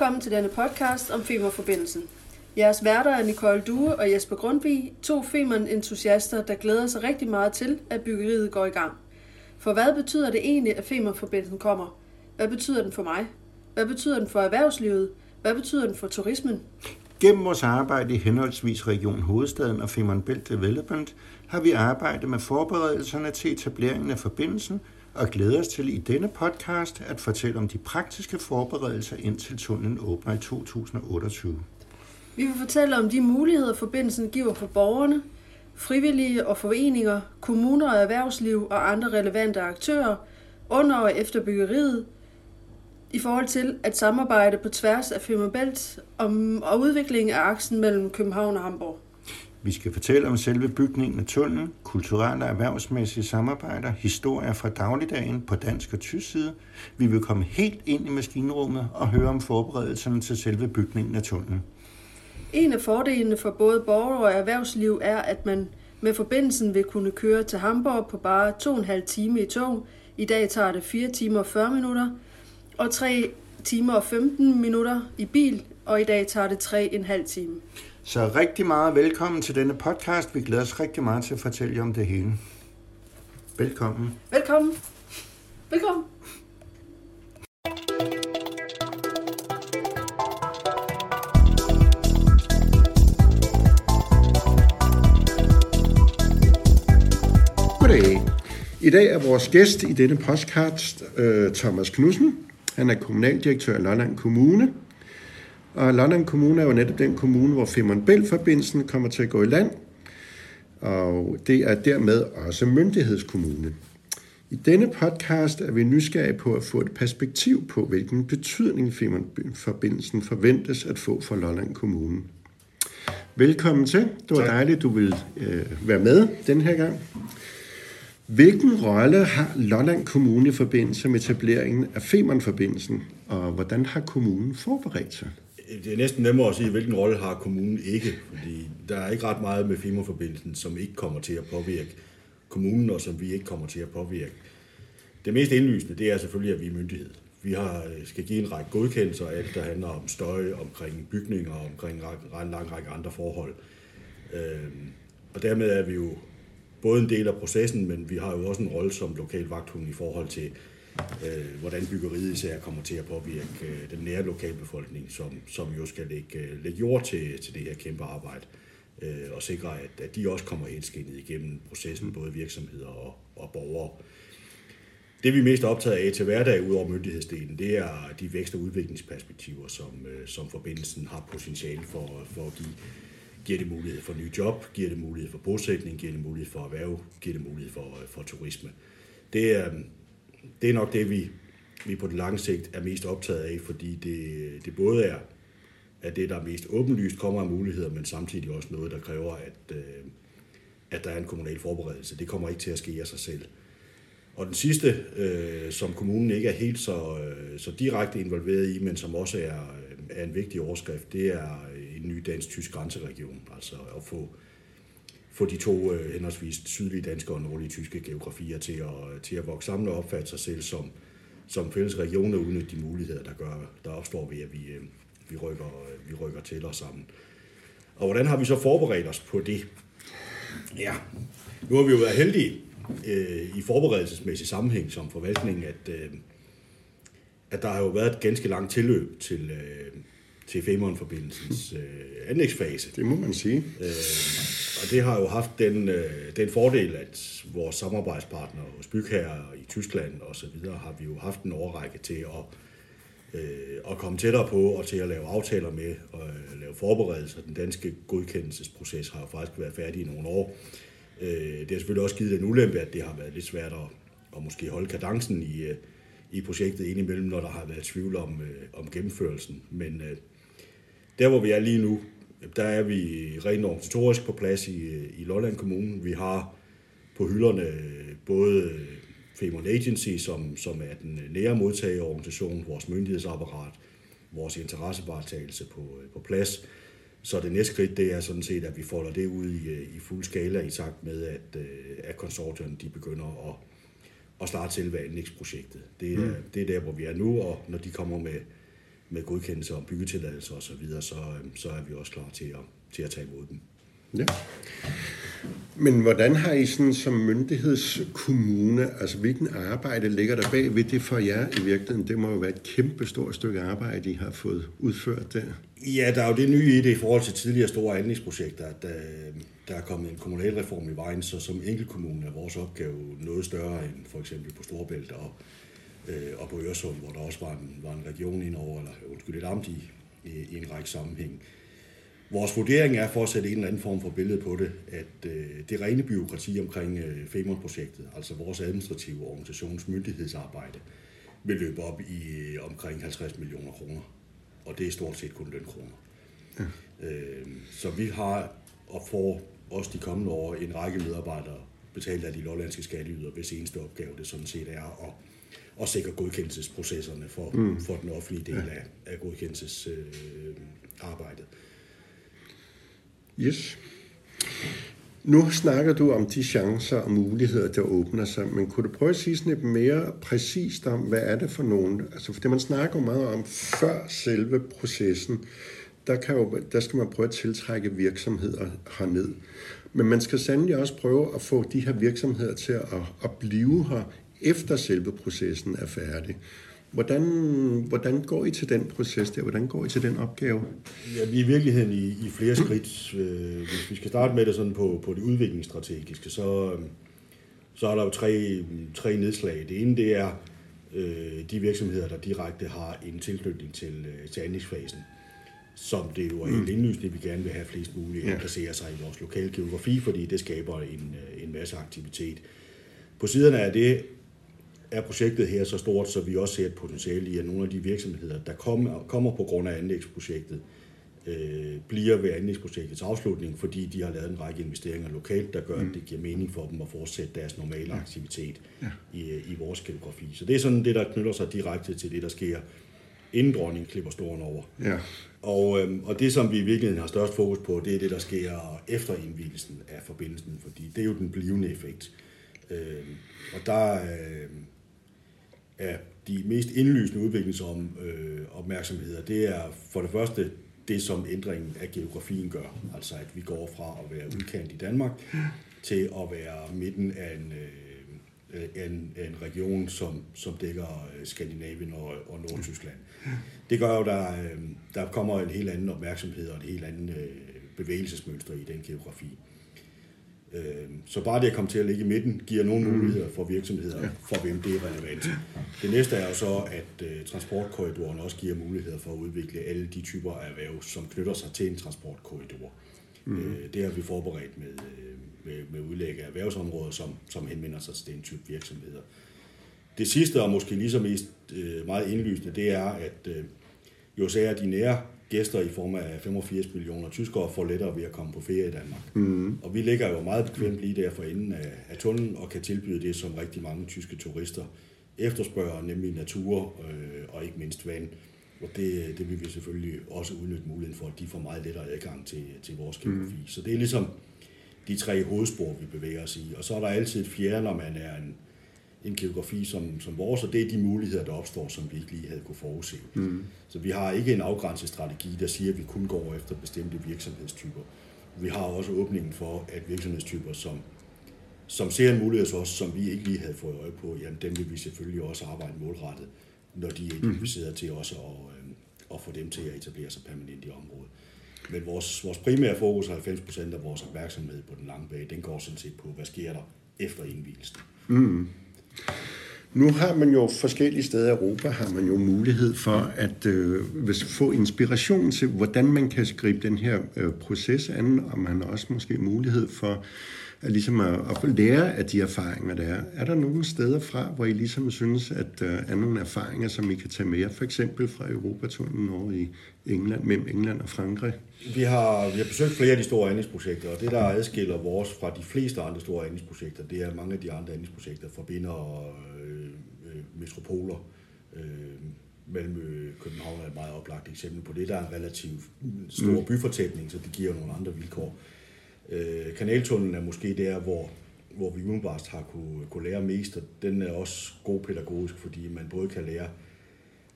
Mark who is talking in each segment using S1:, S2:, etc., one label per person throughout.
S1: Velkommen til denne podcast om Femernforbindelsen. Jeres værter er Nicole Due og Jesper Grundvig, to Femern-entusiaster, der glæder sig rigtig meget til, at byggeriet går i gang. For hvad betyder det egentlig, at Femernforbindelsen kommer? Hvad betyder den for mig? Hvad betyder den for erhvervslivet? Hvad betyder den for turismen?
S2: Gennem vores arbejde i henholdsvis Region Hovedstaden og Femern Belt Development har vi arbejdet med forberedelserne til etableringen af forbindelsen og glæder os til i denne podcast at fortælle om de praktiske forberedelser indtil tunnelen åbner i 2028.
S1: Vi vil fortælle om de muligheder, forbindelsen giver for borgerne, frivillige og foreninger, kommuner og erhvervsliv og andre relevante aktører under og efter byggeriet, i forhold til at samarbejde på tværs af Femmerbælt om, og udviklingen af aksen mellem København og Hamburg.
S2: Vi skal fortælle om selve bygningen af tunnelen, kulturelle og erhvervsmæssige samarbejder, historier fra dagligdagen på dansk og tysk side. Vi vil komme helt ind i maskinrummet og høre om forberedelserne til selve bygningen af tunnelen.
S1: En af fordelene for både borgere og erhvervsliv er, at man med forbindelsen vil kunne køre til Hamburg på bare 2,5 time i tog. I dag tager det 4 timer og 40 minutter, og 3 timer og 15 minutter i bil, og i dag tager det 3,5 time.
S2: Så rigtig meget velkommen til denne podcast. Vi glæder os rigtig meget til at fortælle jer om det hele. Velkommen.
S1: Velkommen. Velkommen.
S2: Goddag. I dag er vores gæst i denne podcast uh, Thomas Knudsen. Han er kommunaldirektør i Lolland Kommune. Og Lolland Kommune er jo netop den kommune, hvor Femern Bælt-forbindelsen kommer til at gå i land. Og det er dermed også myndighedskommune. I denne podcast er vi nysgerrige på at få et perspektiv på, hvilken betydning Femern-forbindelsen forventes at få for Lolland Kommune. Velkommen til. Det var tak. dejligt, du vil øh, være med den her gang. Hvilken rolle har Lolland Kommune i forbindelse med etableringen af Femern-forbindelsen, og hvordan har kommunen forberedt sig?
S3: Det er næsten nemmere at sige, hvilken rolle har kommunen ikke, fordi der er ikke ret meget med Femern-forbindelsen, som ikke kommer til at påvirke kommunen, og som vi ikke kommer til at påvirke. Det mest indlysende, det er selvfølgelig, at vi er myndighed. Vi har, øh, skal give en række godkendelser, alt der handler om støj, omkring bygninger, omkring en lang række andre forhold. Øhm, og dermed er vi jo både en del af processen, men vi har jo også en rolle som lokal vagthund i forhold til, øh, hvordan byggeriet især kommer til at påvirke øh, den nære lokalbefolkning, som, som jo skal lægge, øh, lægge jord til, til det her kæmpe arbejde, øh, og sikre, at, at de også kommer henskinnet igennem processen, både virksomheder og, og borgere. Det vi er mest optaget af til hverdag, ud over myndighedsdelen, det er de vækst- og udviklingsperspektiver, som, øh, som forbindelsen har potentiale for, for at give. Giver det mulighed for nye job, giver det mulighed for bosætning, giver det mulighed for erhverv, giver det mulighed for, for turisme. Det er, det er nok det, vi, vi på den lange sigt er mest optaget af, fordi det, det både er at det, der er mest åbenlyst, kommer af muligheder, men samtidig også noget, der kræver, at, øh, at der er en kommunal forberedelse. Det kommer ikke til at ske af sig selv. Og den sidste, øh, som kommunen ikke er helt så, øh, så direkte involveret i, men som også er, øh, er en vigtig overskrift, det er en ny dansk-tysk grænseregion. Altså at få, få de to øh, henholdsvis sydlige danske og nordlige tyske geografier til at, til at vokse sammen og opfatte sig selv som, som fælles regioner uden de muligheder, der, gør, der opstår ved, at vi, øh, vi, rykker, øh, vi rykker til os sammen. Og hvordan har vi så forberedt os på det? Ja, nu har vi jo været heldige øh, i forberedelsesmæssig sammenhæng som forvaltning, at, øh, at der har jo været et ganske langt tilløb til, øh, til Femern-forbindelsens øh, anlægsfase.
S2: Det må man sige.
S3: Øh, og det har jo haft den, øh, den fordel, at vores samarbejdspartnere hos bygherrer i Tyskland og så videre, har vi jo haft en overrække til at, øh, at komme tættere på og til at lave aftaler med og øh, lave forberedelser. Den danske godkendelsesproces har jo faktisk været færdig i nogle år. Øh, det har selvfølgelig også givet en ulempe, at det har været lidt svært at, at måske holde kadencen i, øh, i projektet indimellem, når der har været tvivl om, øh, om gennemførelsen. Men øh, der, hvor vi er lige nu, der er vi rent organisatorisk på plads i, i Lolland Kommune. Vi har på hylderne både Femern Agency, som, som er den nære modtagerorganisation, vores myndighedsapparat, vores interessevaretagelse på, på plads. Så det næste skridt, det er sådan set, at vi folder det ud i, i fuld skala i takt med, at, at konsortierne de begynder at, at starte selve anlægsprojektet. Det, mm. det er der, hvor vi er nu, og når de kommer med med godkendelse og byggetilladelse osv., så, videre, så, øh, så er vi også klar til at, til at tage imod dem.
S2: Ja. Men hvordan har I sådan som myndighedskommune, altså hvilken arbejde ligger der bag ved det for jer i virkeligheden? Det må jo være et kæmpe stort stykke arbejde, I har fået udført der.
S3: Ja, der er jo det nye i det i forhold til tidligere store anlægsprojekter, at der, der er kommet en kommunalreform i vejen, så som enkeltkommune er vores opgave noget større end for eksempel på Storbælt og, øh, og på Øresund, hvor der også var en, var en region indover, eller undskyld, et amt i, i, en række sammenhæng. Vores vurdering er for at sætte en eller anden form for billede på det, at øh, det rene byråkrati omkring øh, Femern-projektet, altså vores administrative organisationsmyndighedsarbejde, vil løbe op i øh, omkring 50 millioner kroner. Og det er stort set kun lønkroner. Ja. Øh, så vi har og får også de kommende år en række medarbejdere betalt af de lollandske skatteyder, hvis eneste opgave det sådan set er at, at sikre godkendelsesprocesserne for, mm. for den offentlige del af, af godkendelsesarbejdet. Øh,
S2: Yes. Nu snakker du om de chancer og muligheder, der åbner sig, men kunne du prøve at sige sådan lidt mere præcist om, hvad er det for nogen? Altså for det, man snakker meget om før selve processen, der, kan jo, der skal man prøve at tiltrække virksomheder herned. Men man skal sandelig også prøve at få de her virksomheder til at, at blive her, efter selve processen er færdig. Hvordan, hvordan går I til den proces der? Hvordan går I til den opgave?
S3: Ja, vi er i virkeligheden i, i flere skridt. Øh, hvis vi skal starte med det sådan på, på det udviklingsstrategiske, så, så er der jo tre, tre nedslag. Det ene det er øh, de virksomheder, der direkte har en tilknytning til, øh, til anlægsfasen, som det jo er helt mm. indlysende, vi gerne vil have flest muligt ja. placere sig i vores lokale geografi, fordi det skaber en, øh, en masse aktivitet. På siderne af det er projektet her så stort, så vi også ser et potentiale i, at nogle af de virksomheder, der kommer, kommer på grund af anlægsprojektet, øh, bliver ved anlægsprojektets afslutning, fordi de har lavet en række investeringer lokalt, der gør, mm. at det giver mening for dem at fortsætte deres normale aktivitet ja. i, i vores geografi. Så det er sådan det, der knytter sig direkte til det, der sker, inden dronningen klipper storen over. Ja. Og, øhm, og det, som vi i virkeligheden har størst fokus på, det er det, der sker efter indvielsen af forbindelsen, fordi det er jo den blivende effekt. Øhm, og der, øh, af de mest indlysende udviklingsopmærksomheder, øh, det er for det første det, som ændringen af geografien gør. Altså at vi går fra at være udkant i Danmark til at være midten af en, øh, en, en region, som, som dækker øh, Skandinavien og, og Nordtyskland. Det gør jo, at der, øh, der kommer en helt anden opmærksomhed og et helt andet øh, bevægelsesmønster i den geografi. Øhm, så bare det at komme til at ligge i midten, giver nogle mm. muligheder for virksomheder, for hvem det er relevant. Det næste er jo så, at øh, transportkorridoren også giver muligheder for at udvikle alle de typer af erhverv, som knytter sig til en transportkorridor. Mm. Øh, det har vi forberedt med, øh, med, med udlæg af erhvervsområder, som, som henvender sig til den type virksomheder. Det sidste, og måske lige så mest meget indlysende, det er, at jo er de nære gæster i form af 85 millioner tyskere får lettere ved at komme på ferie i Danmark. Mm. Og vi ligger jo meget bekvemt lige der for enden af, af tunnelen og kan tilbyde det, som rigtig mange tyske turister efterspørger, nemlig natur øh, og ikke mindst vand. Og det, det vil vi selvfølgelig også udnytte muligheden for, at de får meget lettere adgang til, til vores geografi. Mm. Så det er ligesom de tre hovedspor, vi bevæger os i. Og så er der altid et fjerde, når man er en, en geografi som, som vores, og det er de muligheder, der opstår, som vi ikke lige havde kunne forudse. Mm. Så vi har ikke en afgrænset strategi, der siger, at vi kun går efter bestemte virksomhedstyper. Vi har også åbningen for, at virksomhedstyper, som, som ser en mulighed hos os, som vi ikke lige havde fået øje på, jamen dem vil vi selvfølgelig også arbejde målrettet, når de er mm. identificeret mm. til også at, øh, at få dem til at etablere sig permanent i området. Men vores, vores primære fokus, 90% af vores opmærksomhed på den lange bane, den går sådan set på, hvad sker der efter indvielsen. Mm.
S2: Nu har man jo forskellige steder i Europa, har man jo mulighed for at øh, få inspiration til, hvordan man kan skrive den her øh, proces an, og man har også måske mulighed for at, ligesom at, at lære af de erfaringer, der er. Er der nogle steder fra, hvor I ligesom synes, at øh, er nogle erfaringer, som I kan tage med for eksempel fra Europatunnelen over i England, mellem England og Frankrig?
S3: Vi har, vi har besøgt flere af de store anlægsprojekter, og det, der adskiller vores fra de fleste andre store anlægsprojekter, det er, at mange af de andre anlægsprojekter forbinder øh, øh, metropoler. Øh, Malmø København er et meget oplagt eksempel på det. Der er en relativt stor mm. byfortætning, så det giver nogle andre vilkår. Øh, kanaltunnelen er måske der, hvor, hvor vi umiddelbart har kunne, kunne lære mest, og den er også god pædagogisk, fordi man både kan lære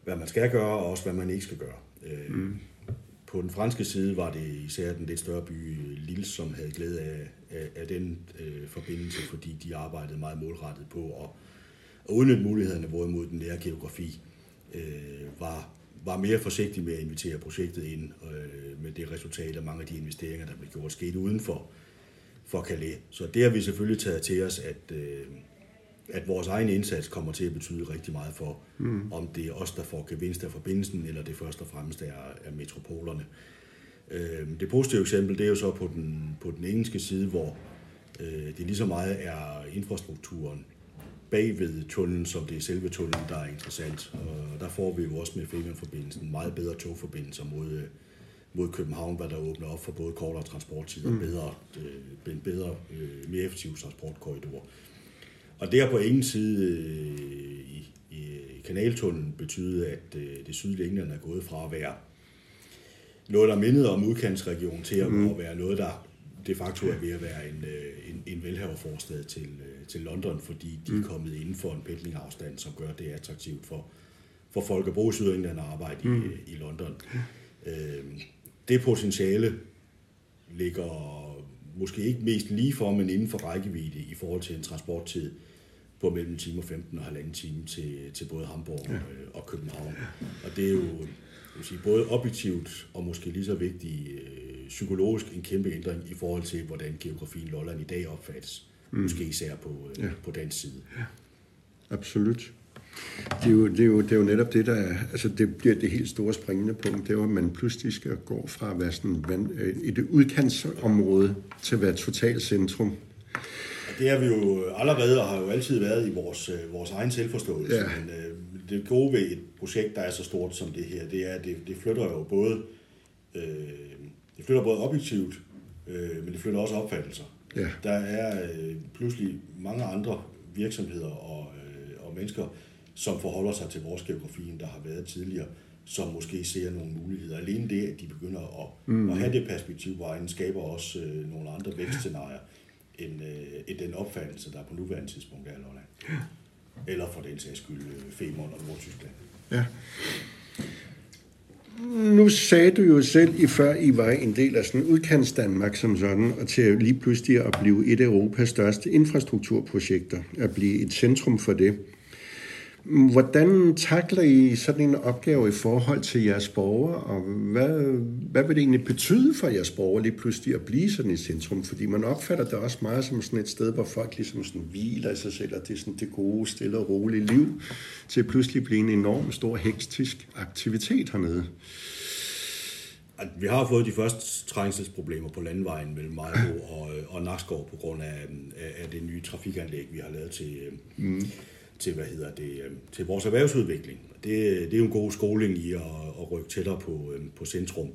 S3: hvad man skal gøre, og også hvad man ikke skal gøre. Øh, mm. På den franske side var det især den lidt større by Lille, som havde glæde af, af, af den øh, forbindelse, fordi de arbejdede meget målrettet på at, at udnytte mulighederne, hvorimod den nære geografi øh, var, var mere forsigtig med at invitere projektet ind, øh, med det resultat, at mange af de investeringer, der blev gjort, skete uden for, for Calais. Så det har vi selvfølgelig taget til os, at, øh, at vores egen indsats kommer til at betyde rigtig meget for, mm. om det er os, der får gevinst af forbindelsen, eller det først og fremmest er, er metropolerne. Øh, det positive eksempel, det er jo så på den, på den engelske side, hvor øh, det lige så meget er infrastrukturen bagved tunnelen, som det er selve tunnelen, der er interessant. Og der får vi jo også med Femern-forbindelsen meget bedre togforbindelser mod, øh, mod København, hvad der åbner op for både kortere transporttid og mm. bedre, øh, en bedre, øh, mere effektiv transportkorridor. Og det har på ingen side i, i kanaltunnelen betydet, at det sydlige England er gået fra at være noget, der mindede om udkantsregionen, til at mm. være noget, der de facto er ved at være en, øh, en, en velhaverforstad til, øh, til London, fordi de er mm. kommet inden for en pendlingafstand, som gør det attraktivt for, for folk at i Sydengland og arbejde mm. i, i London. Øh, det potentiale ligger måske ikke mest lige for, men inden for rækkevidde i forhold til en transporttid på mellem time og 15 og halvanden time til, til både Hamburg ja. og København. Og det er jo vil sige, både objektivt og måske lige så vigtigt øh, psykologisk en kæmpe ændring i forhold til, hvordan geografien Lolland i dag opfattes. Mm. Måske især på, øh, ja. på den side. Ja.
S2: Absolut. Det er, jo, det, er jo, det er jo netop det, der er, altså det bliver det helt store springende punkt, det er at man pludselig skal gå fra at være sådan øh, et udkantsområde til at være totalt centrum.
S3: Det er vi jo allerede og har jo altid været i vores, øh, vores egen selvforståelse, ja. men øh, det gode ved et projekt, der er så stort som det her, det er, at det, det flytter jo både, øh, det flytter både objektivt, øh, men det flytter også opfattelser. Ja. Der er øh, pludselig mange andre virksomheder og, øh, og mennesker, som forholder sig til vores geografi, end der har været tidligere, som måske ser nogle muligheder. Alene det, at de begynder at, mm. at have det perspektiv på egen, skaber også øh, nogle andre vækstscenarier, end, øh, end den opfattelse, der på nuværende tidspunkt er i Lolland. Ja. Eller for den sags skyld øh, Femern og Nordtyskland.
S2: Ja. Nu sagde du jo selv i før, I var en del af sådan udkants Danmark som sådan, og til lige pludselig at blive et af Europas største infrastrukturprojekter, at blive et centrum for det. Hvordan takler I sådan en opgave i forhold til jeres borgere, og hvad, hvad vil det egentlig betyde for jeres borgere lige pludselig at blive sådan et centrum? Fordi man opfatter det også meget som sådan et sted, hvor folk ligesom sådan hviler i sig selv, og det er sådan det gode, stille og rolige liv, til at pludselig blive en enorm stor hektisk aktivitet hernede.
S3: Vi har fået de første trængselsproblemer på landvejen mellem Majbo og, og Nakskov på grund af, af det nye trafikanlæg, vi har lavet til, mm til, hvad hedder det, øh, til vores erhvervsudvikling. Det, det er jo en god skoling i at, at rykke tættere på, øh, på centrum.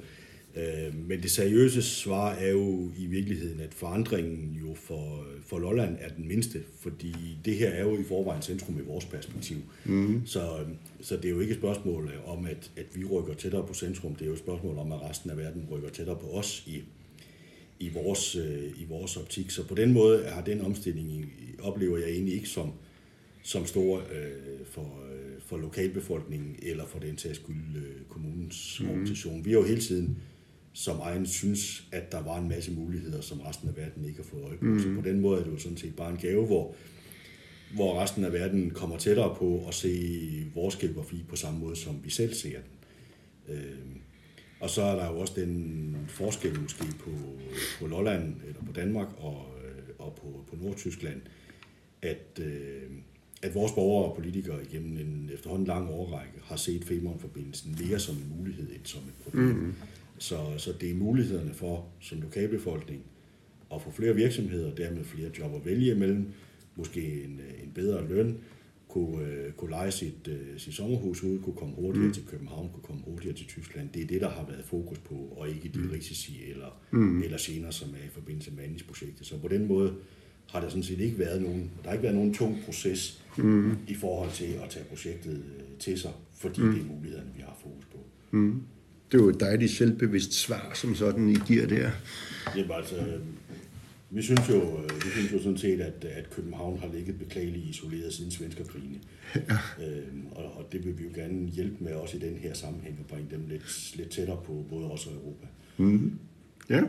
S3: Øh, men det seriøse svar er jo i virkeligheden, at forandringen jo for, for Lolland er den mindste, fordi det her er jo i forvejen centrum i vores perspektiv. Mm. Så, så det er jo ikke et spørgsmål om, at, at vi rykker tættere på centrum, det er jo et spørgsmål om, at resten af verden rykker tættere på os i, i, vores, i vores optik. Så på den måde har den omstilling, oplever jeg egentlig ikke som, som store øh, for, øh, for lokalbefolkningen, eller for den sags skyld øh, kommunens mm. organisation. Vi har jo hele tiden som egen synes, at der var en masse muligheder, som resten af verden ikke har fået øje på. Mm. Så på den måde er det jo sådan set bare en gave, hvor, hvor resten af verden kommer tættere på at se vores geografi på samme måde, som vi selv ser den. Øh, og så er der jo også den forskel måske på, på Lolland, eller på Danmark og, øh, og på, på Nordtyskland, at, øh, at vores borgere og politikere igennem en efterhånden lang årrække har set Femern-forbindelsen mere som en mulighed end som et problem. Mm. Så, så det er mulighederne for som lokalbefolkning at få flere virksomheder, dermed flere job at vælge imellem, måske en, en bedre løn, kunne, uh, kunne lege sit, uh, sit sommerhus ud, kunne komme hurtigere mm. til København, kunne komme hurtigere til Tyskland. Det er det, der har været fokus på, og ikke de mm. risici eller, mm. eller gener, som er i forbindelse med projektet. Så på den måde har der sådan set ikke været nogen, der har ikke været nogen tung proces mm. i forhold til at tage projektet øh, til sig, fordi mm. det er mulighederne, vi har fokus på.
S2: Mm. Det er jo et dejligt selvbevidst svar, som sådan I giver der.
S3: Jamen altså, Vi synes jo, øh, vi synes jo sådan set, at, at København har ligget beklageligt isoleret siden svenskerkrigene. Ja. Øhm, og, og det vil vi jo gerne hjælpe med også i den her sammenhæng og bringe dem lidt, lidt tættere på både os og Europa.
S2: Mm. Ja.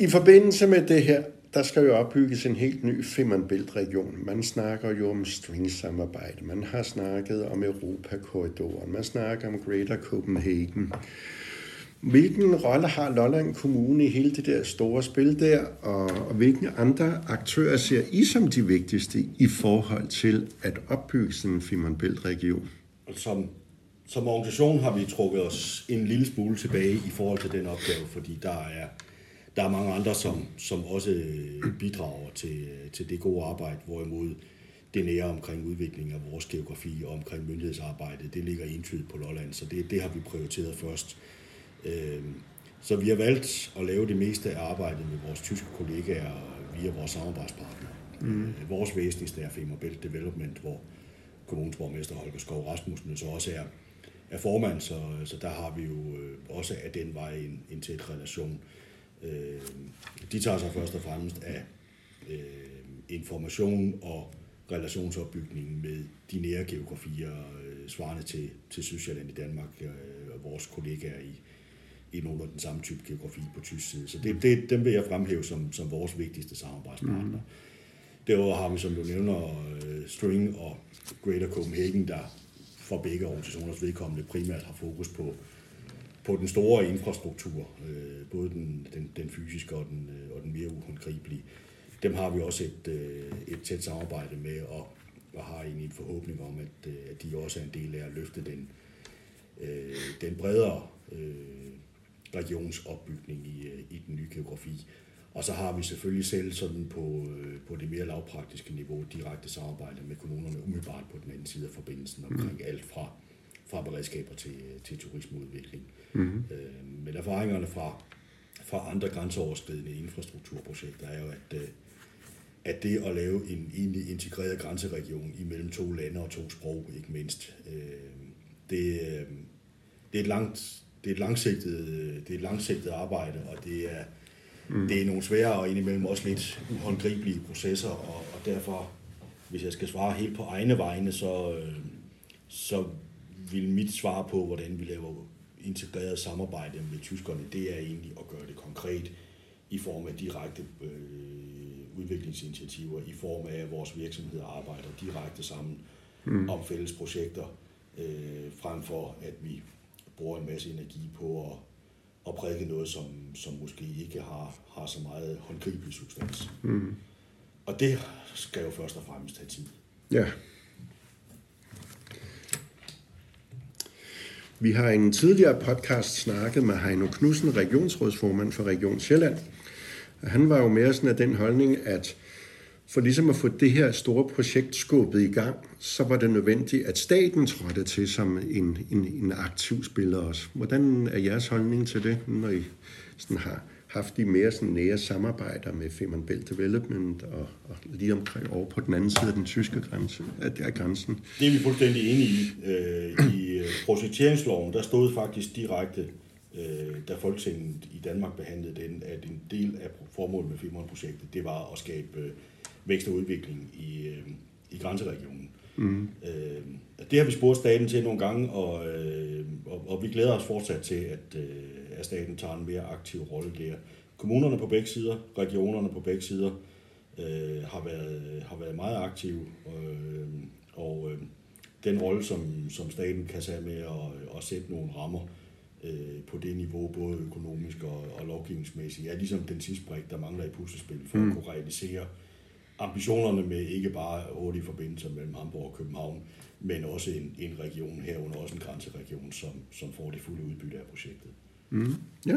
S2: I forbindelse med det her, der skal jo opbygges en helt ny Femern-Bælt-region. Man snakker jo om string-samarbejde, man har snakket om Europakorridoren, man snakker om Greater Copenhagen. Hvilken rolle har Lolland Kommune i hele det der store spil der, og, og hvilke andre aktører ser I som de vigtigste i forhold til at opbygge sådan en Femern-Bælt-region?
S3: Som, som organisation har vi trukket os en lille smule tilbage i forhold til den opgave, fordi der er der er mange andre, som, som også bidrager til, til det gode arbejde, hvorimod det nære omkring udvikling af vores geografi og omkring myndighedsarbejde, det ligger entydigt på Lolland, så det, det har vi prioriteret først. Øhm, så vi har valgt at lave det meste af arbejdet med vores tyske kollegaer via vores samarbejdspartnere. Mm. Vores væsentligste er Femern Belt Development, hvor kommunens borgmester Holger Skov Rasmussen så også er, er formand, så, så der har vi jo øh, også af den vej en, en tæt relation. Øh, de tager sig først og fremmest af øh, information og relationsopbygning med de nære geografier, øh, svarende til, til Sydsjælland i Danmark, øh, og vores kollegaer i, i nogle af den samme type geografi på tysk side. Så det, det, dem vil jeg fremhæve som, som vores vigtigste samarbejdspartner. Mm. Derudover har vi, som du nævner, øh, String og Greater Copenhagen, der for begge organisationers vedkommende primært har fokus på på den store infrastruktur, øh, både den, den, den fysiske og den, øh, og den mere uhåndgribelige. Dem har vi også et, øh, et tæt samarbejde med, og, og har egentlig en forhåbning om, at, øh, at de også er en del af at løfte den, øh, den bredere øh, regionsopbygning i, øh, i den nye geografi. Og så har vi selvfølgelig selv sådan på, øh, på det mere lavpraktiske niveau direkte samarbejde med kommunerne umiddelbart på den anden side af forbindelsen omkring mm. alt fra, fra beredskaber til, til turismeudvikling. Mm-hmm. Øh, men erfaringerne fra, fra andre grænseoverskridende infrastrukturprojekter er jo, at, øh, at det at lave en egentlig integreret grænseregion imellem to lande og to sprog, ikke mindst, øh, det, øh, det er et langt det er et langsigtet, det er et langsigtet arbejde, og det er, mm. det er nogle svære og indimellem også lidt uhåndgribelige processer, og, og derfor, hvis jeg skal svare helt på egne vegne, så, så vil mit svar på, hvordan vi laver integreret samarbejde med tyskerne, det er egentlig at gøre det konkret i form af direkte øh, udviklingsinitiativer, i form af, at vores virksomheder arbejder direkte sammen mm. om fælles projekter, øh, frem for at vi bruger en masse energi på at, at prædike noget, som, som måske ikke har, har så meget håndgribelig substans. Mm. Og det skal jo først og fremmest have tid.
S2: Ja. Vi har i en tidligere podcast snakket med Heino Knudsen, regionsrådsformand for Region Sjælland. Han var jo mere sådan af den holdning, at for ligesom at få det her store projekt skubbet i gang, så var det nødvendigt, at staten trådte til som en, en, en aktiv spiller også. Hvordan er jeres holdning til det, når I sådan har haft de mere sådan nære samarbejder med Femern Belt Development og, og lige omkring over på den anden side af den tyske grænse, af grænsen.
S3: Det er vi fuldstændig enige i. Øh, I projekteringsloven, der stod faktisk direkte, øh, da Folketinget i Danmark behandlede den, at en del af formålet med Femern-projektet, det var at skabe vækst og udvikling i, i grænseregionen. Mm. det har vi spurgt staten til nogle gange, og, og, og vi glæder os fortsat til, at, at staten tager en mere aktiv rolle der. Kommunerne på begge sider, regionerne på begge sider, øh, har, været, har været meget aktive, øh, og øh, den rolle, som, som staten kan tage med at, at sætte nogle rammer øh, på det niveau, både økonomisk og, og lovgivningsmæssigt, er ligesom den sidste brik, der mangler i puslespil for mm. at kunne realisere ambitionerne med ikke bare hurtige forbindelser mellem Hamburg og København, men også en, en region herunder, også en grænseregion, som, som får det fulde udbytte af projektet. Mm. Ja.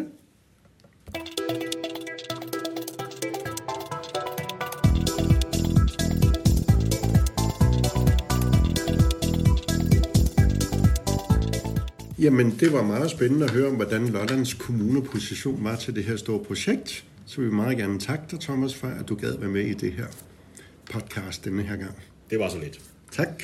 S2: Jamen, det var meget spændende at høre om, hvordan Lollands kommuneposition var til det her store projekt. Så vi vil meget gerne takke dig, Thomas, for at du gad være med i det her podcast denne her gang.
S3: Det var så lidt.
S2: Tak.